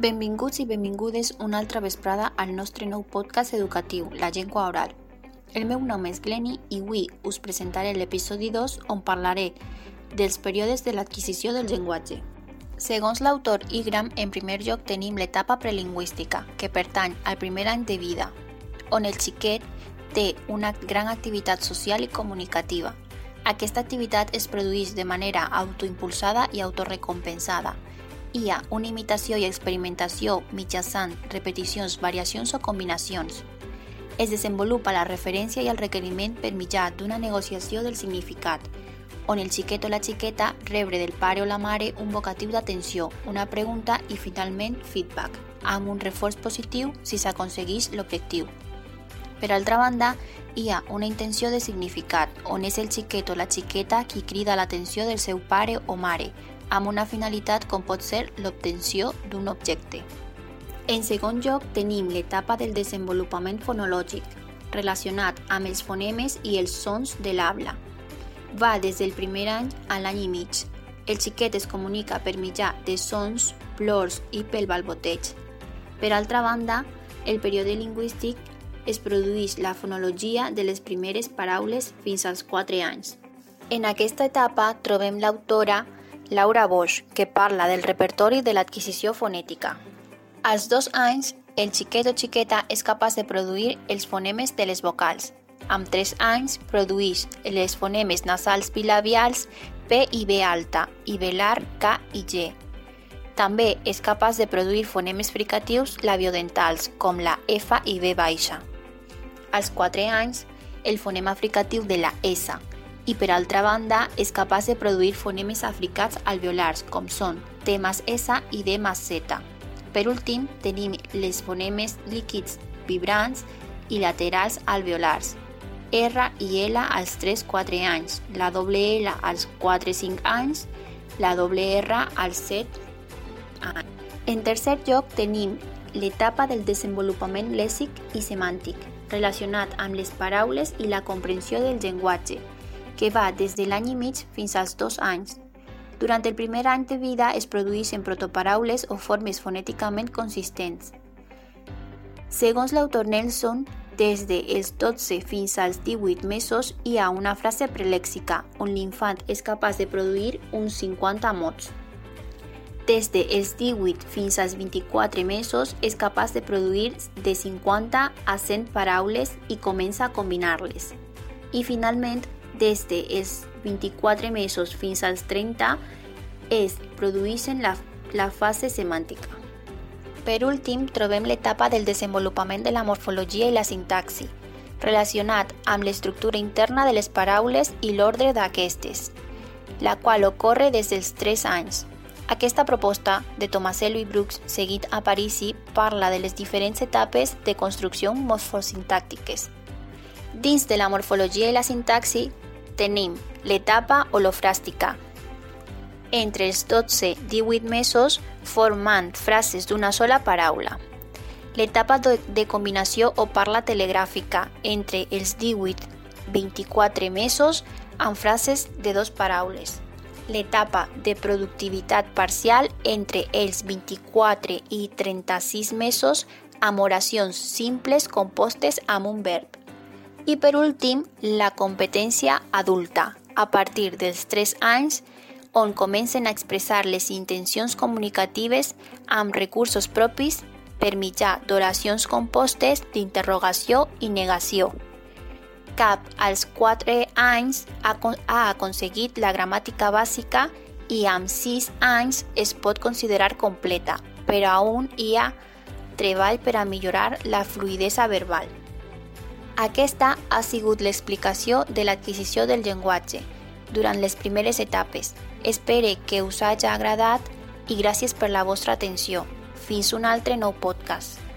Benvinguts i benvingudes una altra vesprada al nostre nou podcast educatiu, La Llengua Oral. El meu nom és Glenny i avui us presentaré l'episodi 2 on parlaré dels períodes de l'adquisició del llenguatge. Segons l'autor Igram, en primer lloc tenim l'etapa prelingüística, que pertany al primer any de vida, on el xiquet té una gran activitat social i comunicativa. Aquesta activitat es produeix de manera autoimpulsada i autorrecompensada, hi ha una imitació i experimentació mitjançant repeticions, variacions o combinacions. Es desenvolupa la referència i el requeriment per mitjà d'una negociació del significat, on el xiquet o la xiqueta rebre del pare o la mare un vocatiu d'atenció, una pregunta i finalment feedback, amb un reforç positiu si s'aconsegueix l'objectiu. Per altra banda, hi ha una intenció de significat, on és el xiquet o la xiqueta qui crida l'atenció del seu pare o mare, amb una finalitat com pot ser l'obtenció d'un objecte. En segon lloc tenim l'etapa del desenvolupament fonològic, relacionat amb els fonemes i els sons de l'habla. Va des del primer any a l'any i mig. El xiquet es comunica per mitjà de sons, plors i pel balboteig. Per altra banda, el període lingüístic es produeix la fonologia de les primeres paraules fins als 4 anys. En aquesta etapa trobem l'autora Laura Bosch, que parla del repertori de l'adquisició fonètica. Als dos anys, el xiquet o xiqueta és capaç de produir els fonemes de les vocals. Amb 3 anys, produeix les fonemes nasals bilabials P i B alta i velar K i G. També és capaç de produir fonemes fricatius labiodentals, com la F i B baixa. Als 4 anys, el fonema fricatiu de la S, i per altra banda és capaç de produir fonemes africats alveolars com són T més S i D més Z. Per últim, tenim les fonemes líquids vibrants i laterals alveolars, R i L als 3-4 anys, la doble L als 4-5 anys, la doble R als 7 anys. En tercer lloc tenim l'etapa del desenvolupament lèxic i semàntic, relacionat amb les paraules i la comprensió del llenguatge, que va des de l'any i mig fins als dos anys. Durant el primer any de vida es produeixen protoparaules o formes fonèticament consistents. Segons l'autor Nelson, des dels 12 fins als 18 mesos hi ha una frase prelèxica on l'infant és capaç de produir uns 50 mots. Des dels 18 fins als 24 mesos és capaç de produir de 50 a 100 paraules i comença a combinar-les. I finalment, des dels 24 mesos fins als 30 es produeixen la, la fase semàntica. Per últim, trobem l'etapa del desenvolupament de la morfologia i la sintaxi, relacionat amb l'estructura interna de les paraules i l'ordre d'aquestes, la qual ocorre des dels 3 anys. Aquesta proposta de Tomasello i Brooks, seguit a Parisi, parla de les diferents etapes de construcció morfosintàctiques. Dins de la morfologia i la sintaxi tenim l'etapa holofràstica, entre els 12 i 18 mesos formant frases d'una sola paraula. L'etapa de combinació o parla telegràfica entre els 18 24 mesos amb frases de dos paraules. L'etapa de productivitat parcial entre els 24 i 36 mesos amb oracions simples compostes amb un verb. I per últim, la competència adulta, a partir dels 3 anys, on comencen a expressar les intencions comunicatives amb recursos propis per mitjà d'oracions compostes d'interrogació i negació. Cap als 4 anys ha, aconseguit la gramàtica bàsica i amb 6 anys es pot considerar completa, però aún hi ha treball per a millorar la fluidesa verbal. Aquesta ha sigut l'explicació de l'adquisició del llenguatge durant les primeres etapes. Espere que us hagi agradat i gràcies per la vostra atenció. Fins un altre nou podcast.